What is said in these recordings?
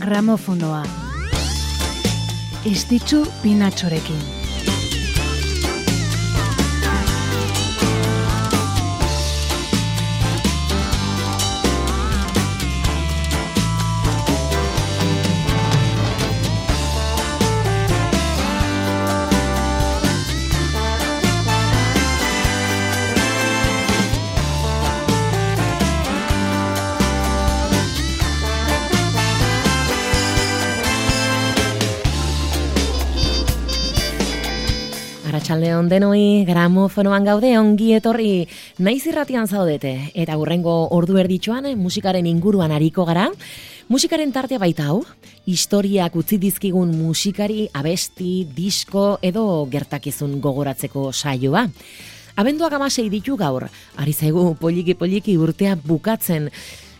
gramofonoa. Ez ditzu pinatxorekin. Arratxaldeon denoi, gramofonoan gaude ongi etorri naiz irratian zaudete. Eta hurrengo ordu erditxoan musikaren inguruan ariko gara. Musikaren tartea baita hau, historiak utzi dizkigun musikari abesti, disko edo gertakizun gogoratzeko saioa. Abenduak amasei ditu gaur, ari zaigu poliki-poliki urtea bukatzen,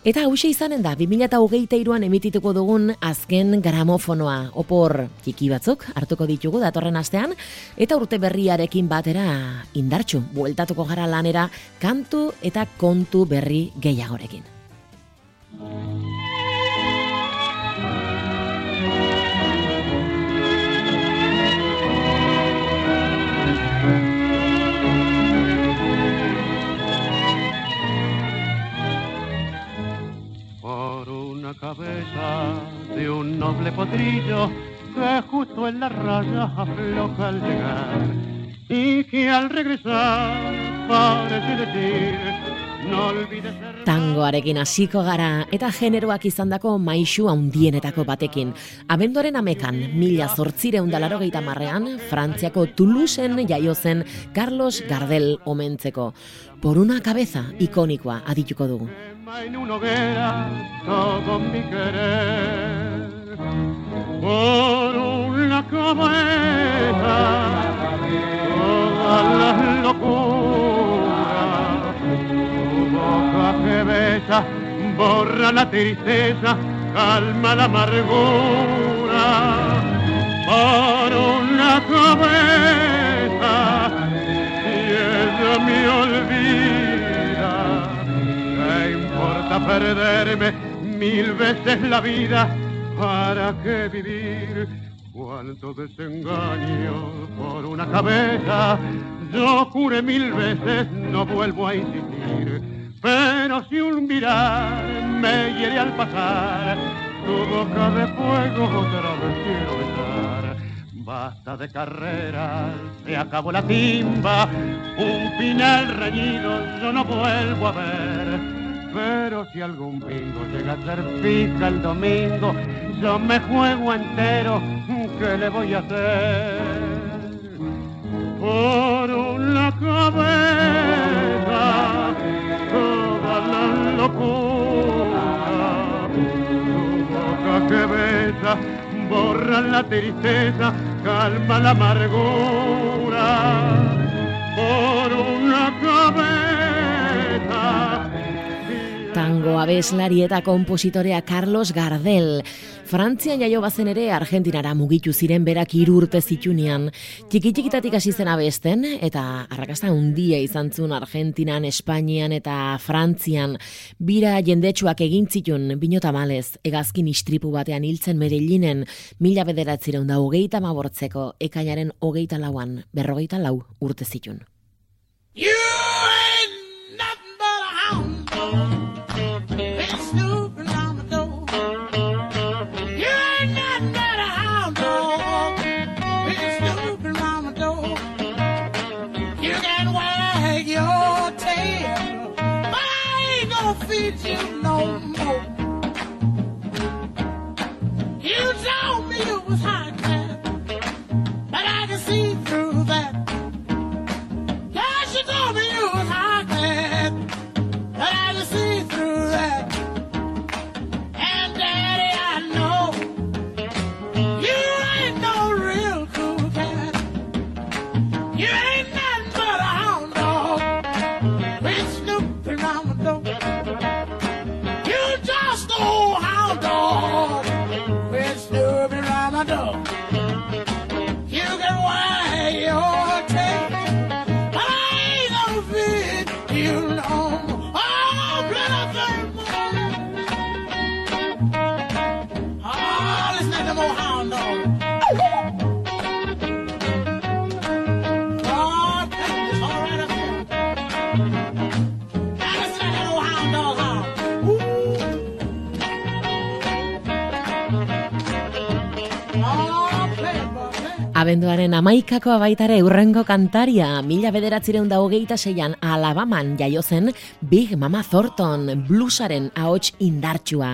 Eta hause izanen da, 2008an emitituko dugun azken gramofonoa. Opor, txiki batzuk, hartuko ditugu datorren astean, eta urte berriarekin batera indartxu, bueltatuko gara lanera, kantu eta kontu berri gehiagorekin. Cabeza de un noble potrillo que justo en la raya afloja al llegar y que al regresar parece decir. Tangoarekin hasiko gara eta generoak izandako maixu handienetako batekin. Abenduaren amekan, mila zortzire undalaro marrean, Frantziako Toulouseen jaio zen Carlos Gardel omentzeko. Por una cabeza ikonikoa adituko dugu por una cabeza todas las locuras que besa borra la tristeza calma la amargura por una cabeza y ella me olvida perderme mil veces la vida, ¿para qué vivir? Cuánto desengaño por una cabeza, yo juré mil veces, no vuelvo a insistir. Pero si un mirar me hiere al pasar, tu boca de fuego otra vez quiero besar. Basta de carreras, se acabó la timba, un final reñido yo no vuelvo a ver pero si algún bingo llega a ser fija el domingo, yo me juego entero, ¿qué le voy a hacer? Por una cabeza, borra la tristeza, calma la amargura. Por una Tango abeslari eta kompositorea Carlos Gardel. Frantzian jaio bazen ere Argentinara mugitu ziren berak hiru urte zitunean. Txiki txikitatik hasi zen abesten eta arrakasta handia izan zuen Argentinan, Espainian eta Frantzian. Bira jendetsuak egin zitun binota malez, egazkin istripu batean hiltzen Medellinen, mila bederatzire da hogeita mabortzeko, ekainaren hogeita lauan, berrogeita lau urte zitun. you Abenduaren amaikakoa baitare urrengo kantaria, mila bederatzireun da hogeita zeian Alabaman jaio zen Big Mama Thornton, bluesaren ahots indartsua.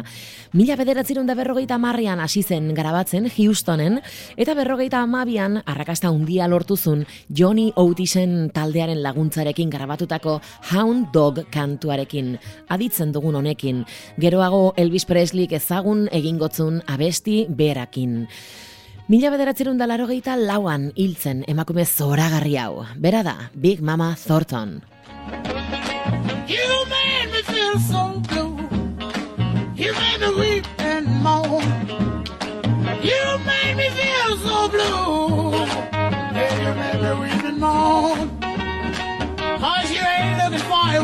Mila bederatzireun da berrogeita marrian hasi zen garabatzen Houstonen, eta berrogeita amabian arrakasta undia lortuzun Johnny Otisen taldearen laguntzarekin garabatutako Hound Dog kantuarekin, aditzen dugun honekin, geroago Elvis Presley ezagun egingotzun abesti berakin. Mila bederatzerun da laro lauan hiltzen emakume zoragarri hau. Bera da, Big Mama Thornton. You made me feel so blue. You made me weep and moan. You made me feel so blue. Yeah, you made me weep and moan. Cause you ain't looking for a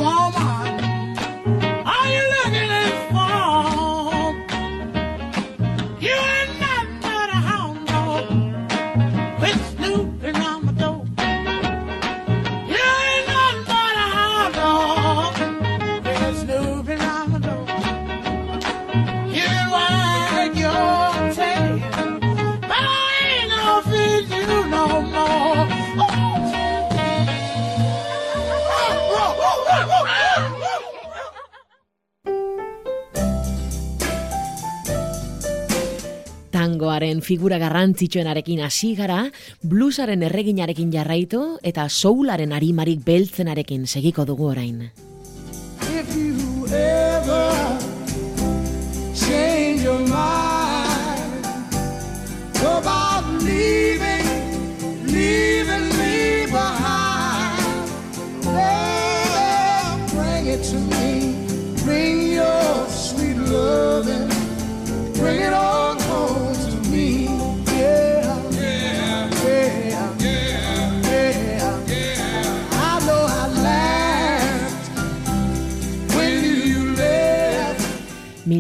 figura garrantzitsuenarekin hasi gara, bluesaren erreginarekin jarraitu eta soularen arimarik beltzenarekin segiko dugu orain. If you ever change your mind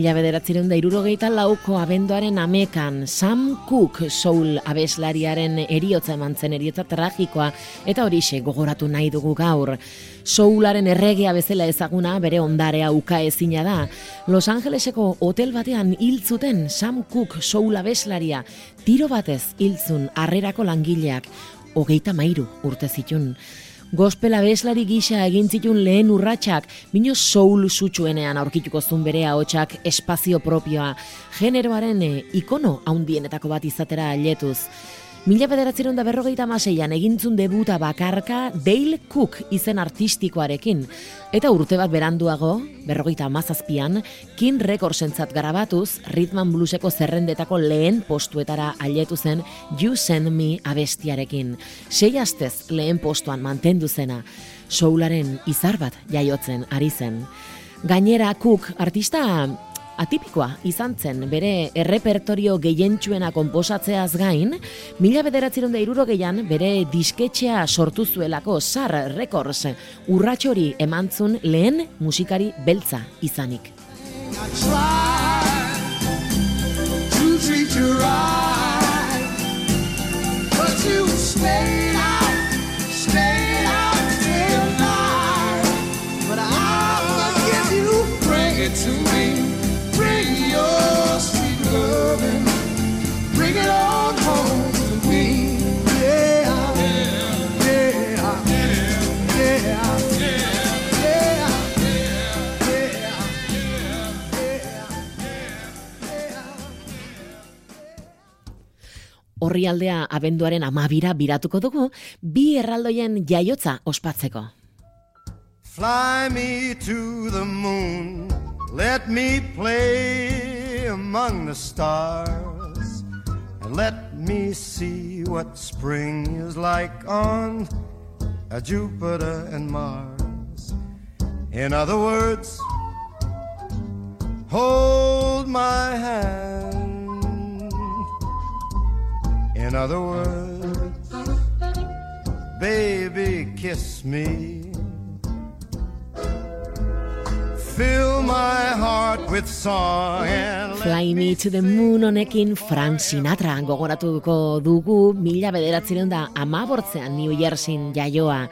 Mila bederatzireun da irurogeita lauko abenduaren amekan Sam Cooke soul abeslariaren eriotza eman zen eriotza tragikoa eta horixe gogoratu nahi dugu gaur. Soularen erregea bezala ezaguna bere ondarea uka ezina da. Los Angeleseko hotel batean hiltzuten Sam Cooke soul abeslaria tiro batez hiltzun harrerako langileak hogeita mairu urte zitun. Gospel abeslari gisa egin zitun lehen urratsak, bino soul sutsuenean aurkituko zuen bere ahotsak espazio propioa, generoaren eh, ikono haundienetako bat izatera ailetuz. Mila bederatzeron da berrogeita maseian egintzun debuta bakarka Dale Cook izen artistikoarekin. Eta urte bat beranduago, berrogeita amazazpian, King Recordsentzat garabatuz, Rhythm Blueseko zerrendetako lehen postuetara ailetu zen You Send Me abestiarekin. Sei astez lehen postuan mantendu zena, soularen izar bat jaiotzen ari zen. Gainera Cook artista atipikoa izan zen bere errepertorio gehientsuena konposatzeaz gain, mila bederatzeron da irurogeian bere disketxea sortu zuelako SAR Records urratxori emantzun lehen musikari beltza izanik. Horrialdea abenduaren amabira biratuko dugu, bi erraldoien jaiotza ospatzeko. Fly me to the moon, let me play among the stars, and let me see what spring is like on uh, Jupiter and Mars. In other words, hold my hand. In other words, baby, kiss me. Fill my heart with song and Fly Me to the Moon honekin Frank Sinatra gogoratuko dugu mila bederatzireun da amabortzean New Jerseyn jaioa.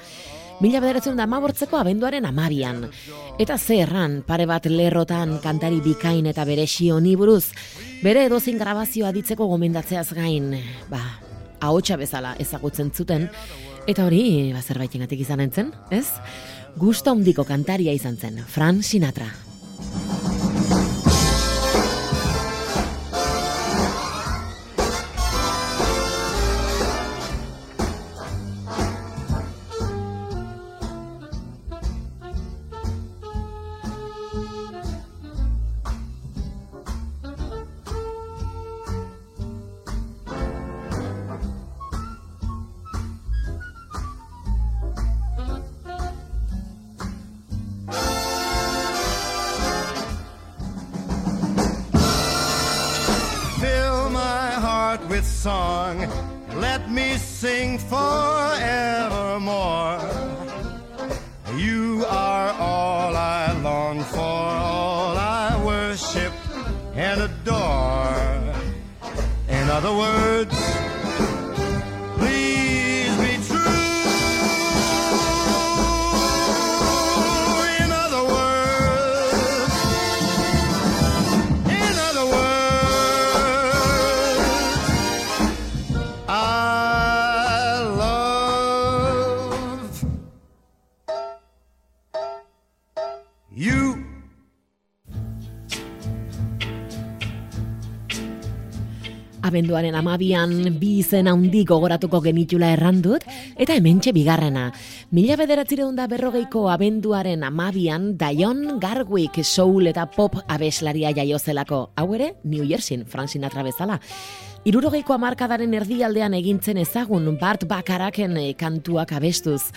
Mila bederatzireun da amabortzeko abenduaren amabian. Eta ze erran, pare bat lerrotan kantari bikain eta bere honi buruz, bere edozin grabazioa ditzeko gomendatzeaz gain, ba, ahotsa bezala ezagutzen zuten, eta hori, ba, zerbaitengatik izan entzen, ez? Gusto handiko kantaria izan zen, Fran Sinatra. Abenduaren amabian bi izen handi gogoratuko genitula errandut, eta hementxe bigarrena. Mila bederatzireun da berrogeiko abenduaren amabian Dion Garwick soul eta pop abeslaria jaiozelako. Hau ere, New Jerseyn, Frank Sinatra bezala. Irurogeiko amarkadaren erdialdean egintzen ezagun Bart Bakaraken eh, kantuak abestuz.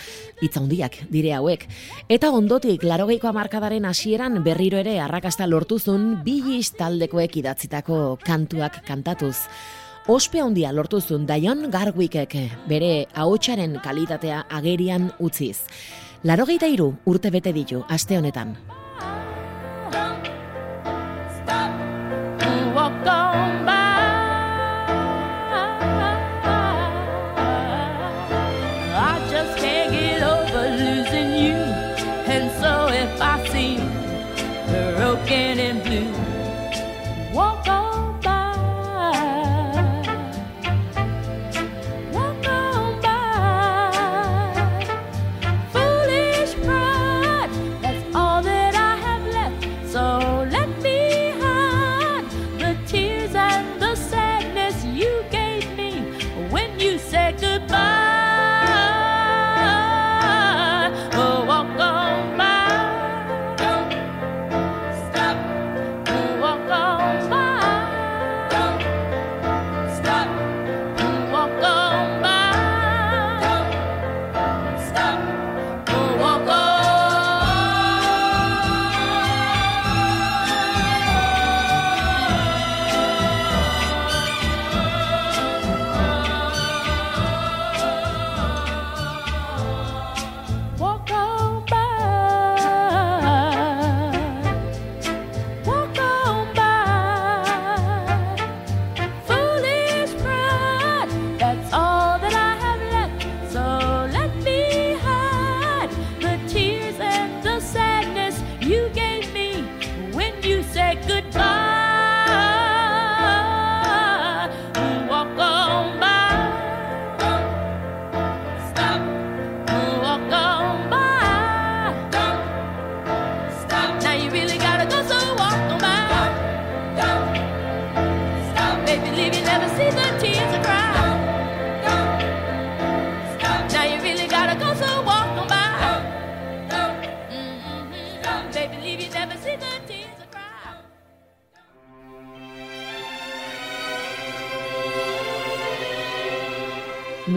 Hitz handiak dire hauek. Eta ondotik, larogeiko amarkadaren hasieran berriro ere arrakasta lortuzun bilis taldekoek idatzitako kantuak kantatuz. Ospe handia lortuzun Dion Garwickek bere ahotsaren kalitatea agerian utziz. Larogeita iru urte bete ditu, aste honetan.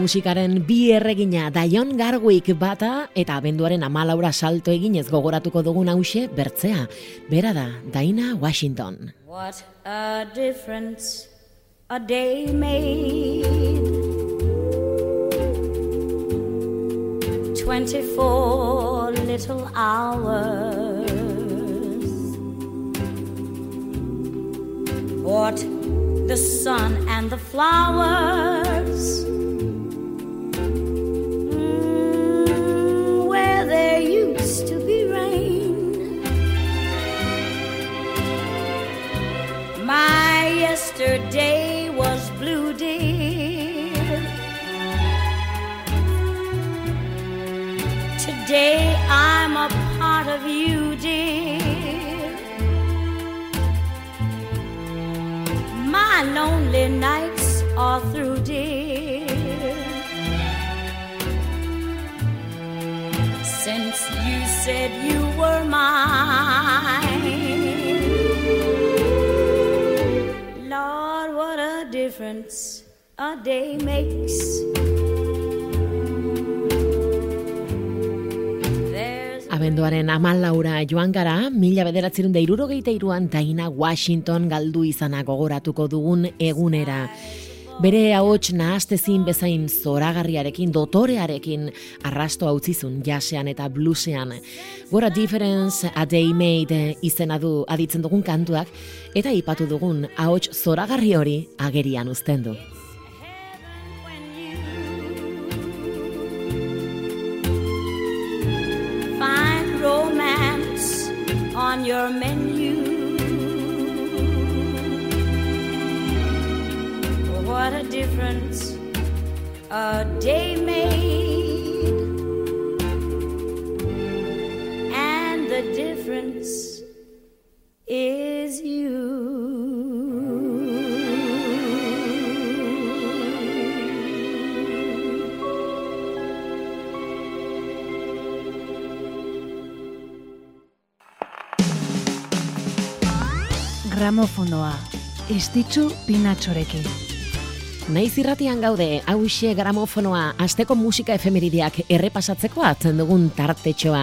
Musikaren bi erregina Dion Garwick bata eta abenduaren amalaura salto eginez gogoratuko dugun hause bertzea. Bera da, Daina Washington. What a difference a day made. Twenty-four little hours. What the sun and the flowers. Through, dear. Since you said you were mine, Lord, what a difference a day makes. Abenduaren amal laura joan gara, mila bederatzerun da irurogeita iruan Daina Washington galdu izana gogoratuko dugun egunera. Bere ahots nahastezin bezain zoragarriarekin, dotorearekin arrasto hautzizun jasean eta bluesean. Gora difference a day made izena du aditzen dugun kantuak, eta ipatu dugun ahots zoragarri hori agerian uzten du. find romance on your menu. What a difference a day made, and the difference is you. Gramofonoa. Estitzu pinatxorekin. Naiz irratian gaude, hauxe gramofonoa, asteko musika efemerideak errepasatzeko atzen dugun tartetxoa.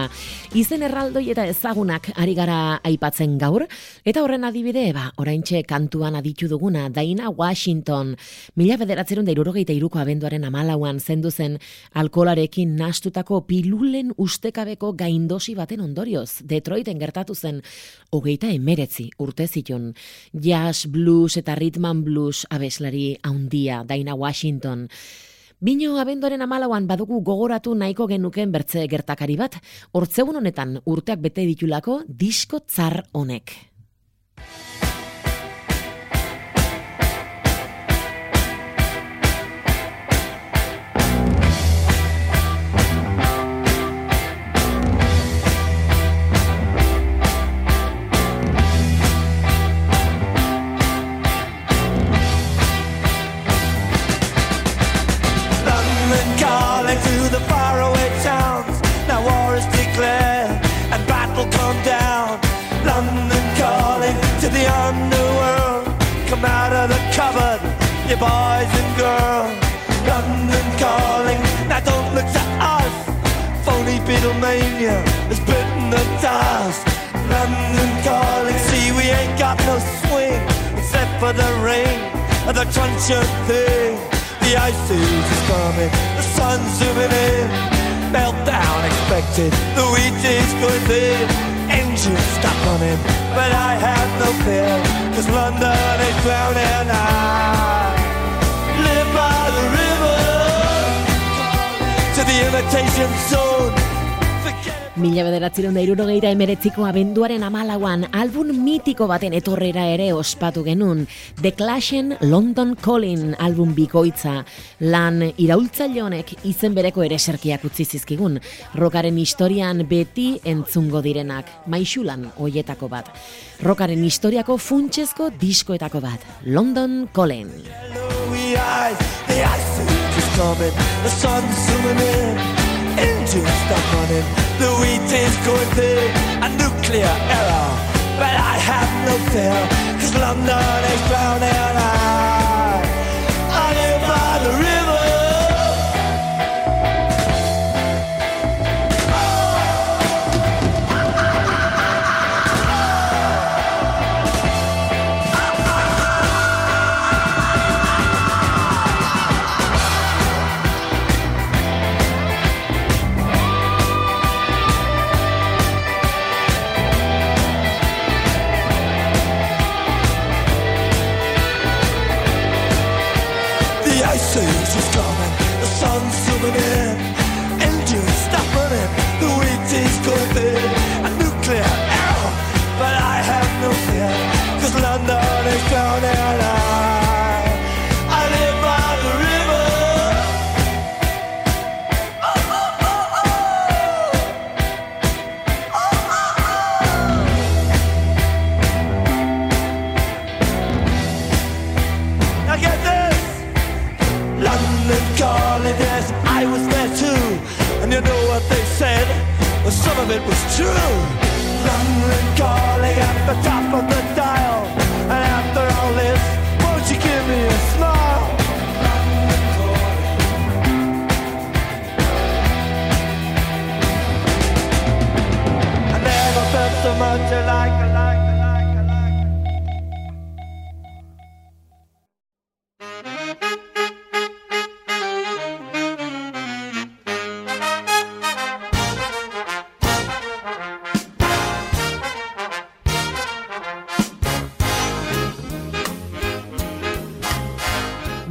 Izen erraldoi eta ezagunak ari gara aipatzen gaur, eta horren adibide, ba, oraintxe kantuan aditu duguna, Daina Washington, mila bederatzerun da irurogeita iruko abenduaren amalauan zendu zen alkolarekin nastutako pilulen ustekabeko gaindosi baten ondorioz, Detroiten gertatu zen, hogeita emeretzi urte zitun. Jazz, blues eta rhythm and blues abeslari haundia, Daina Washington. Bino abenduaren amalauan badugu gogoratu nahiko genuken bertze gertakari bat, hortzegun honetan urteak bete ditulako disko tzar honek. Beatlemania has bitten the dust. London calling, see we ain't got no swing except for the rain and the truncheon thing. The ice age is coming, the sun's zooming in. Meltdown expected, the wheat is going thin. Engines stop running, but I have no fear, cause London is drowning. I live by the river to the imitation zone. Mila bederatziron da irurogeita emeretziko abenduaren amalauan album mitiko baten etorrera ere ospatu genun. The Clashen London Calling album bikoitza. Lan iraultzaile honek izen bereko ere serkiak utzi zizkigun. Rokaren historian beti entzungo direnak. Maixulan hoietako bat. Rokaren historiako funtsezko diskoetako bat. London Calling. The engines stop running, the wheat is going thin, a nuclear error. But I have no fear, cause London is drowning. I, I live by the river.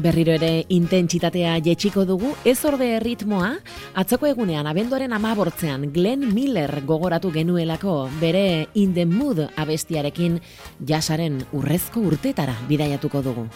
Berriro ere intentsitatea jetxiko dugu, ez orde ritmoa, atzoko egunean abenduaren amabortzean Glenn Miller gogoratu genuelako bere In the Mood abestiarekin jasaren urrezko urtetara bidaiatuko dugu.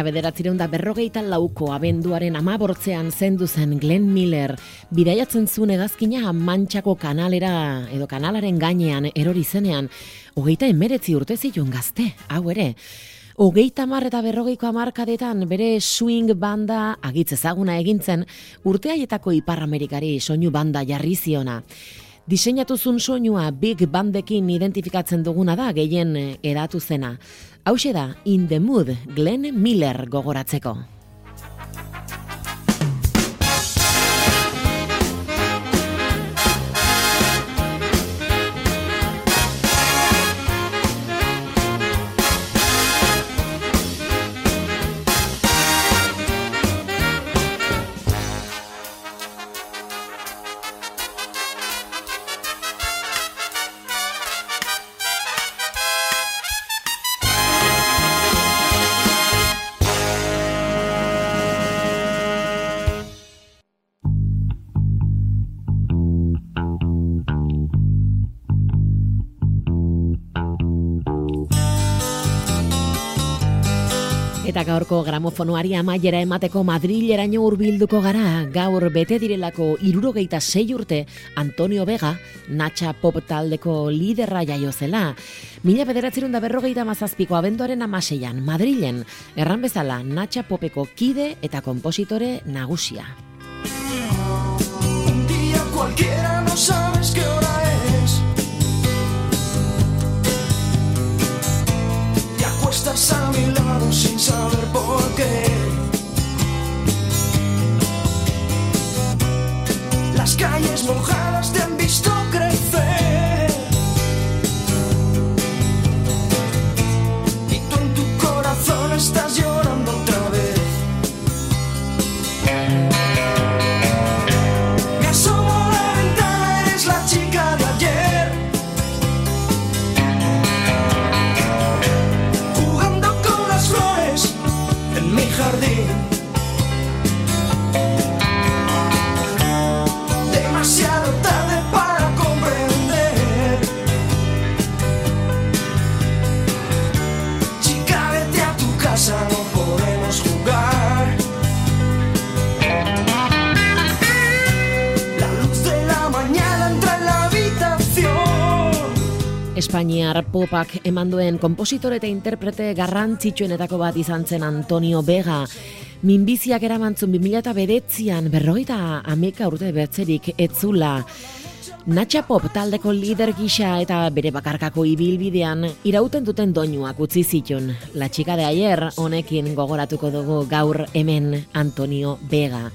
Mila bederatzireun da berrogeita lauko abenduaren amabortzean zendu zen Glenn Miller, bidaiatzen zuen egazkina mantxako kanalera edo kanalaren gainean erori zenean, hogeita emeretzi urte zituen gazte, hau ere. Hogeita hamar eta berrogeiko hamarkadetan bere swing banda agitz ezaguna egintzen urteaietako Ipar Amerikari soinu banda jarri ziona. Diseinatu zuen soinua Big Bandekin identifikatzen duguna da gehien eh, eratu zena. Hauxe da In the Mood Glenn Miller gogoratzeko. Eta gaurko gramofonoari amaiera emateko Madrileraino hurbilduko gara, gaur bete direlako irurogeita sei urte Antonio Vega, Natxa Pop taldeko liderra jaio zela. Mila bederatzerun da berrogeita mazazpiko abenduaren amaseian, Madrilen, erran bezala Natxa Popeko kide eta kompositore nagusia. Un día cualquiera no Acuestas a mi lado sin saber por qué. Las calles mojadas te han visto crecer. Espainiar popak eman duen kompositore eta interprete garrantzitsuenetako bat izan zen Antonio Vega. Minbiziak eramantzun 2009an berrogeita ameka urte bertzerik etzula. Natxa Pop taldeko lider gisa eta bere bakarkako ibilbidean irauten duten doinuak utzi zitun. La chica de ayer honekin gogoratuko dugu gaur hemen Antonio Vega.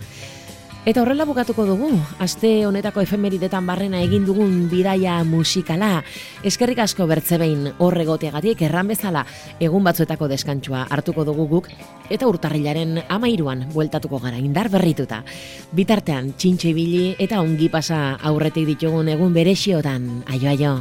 Eta horrela bukatuko dugu, aste honetako efemeridetan barrena egin dugun bidaia musikala. Eskerrik asko bertze behin horregoteagatik erran bezala egun batzuetako deskantsua hartuko dugu guk eta urtarrilaren amairuan bueltatuko gara indar berrituta. Bitartean, txintxe ibili eta ongi pasa aurretik ditugun egun beresiotan. Aio, aio.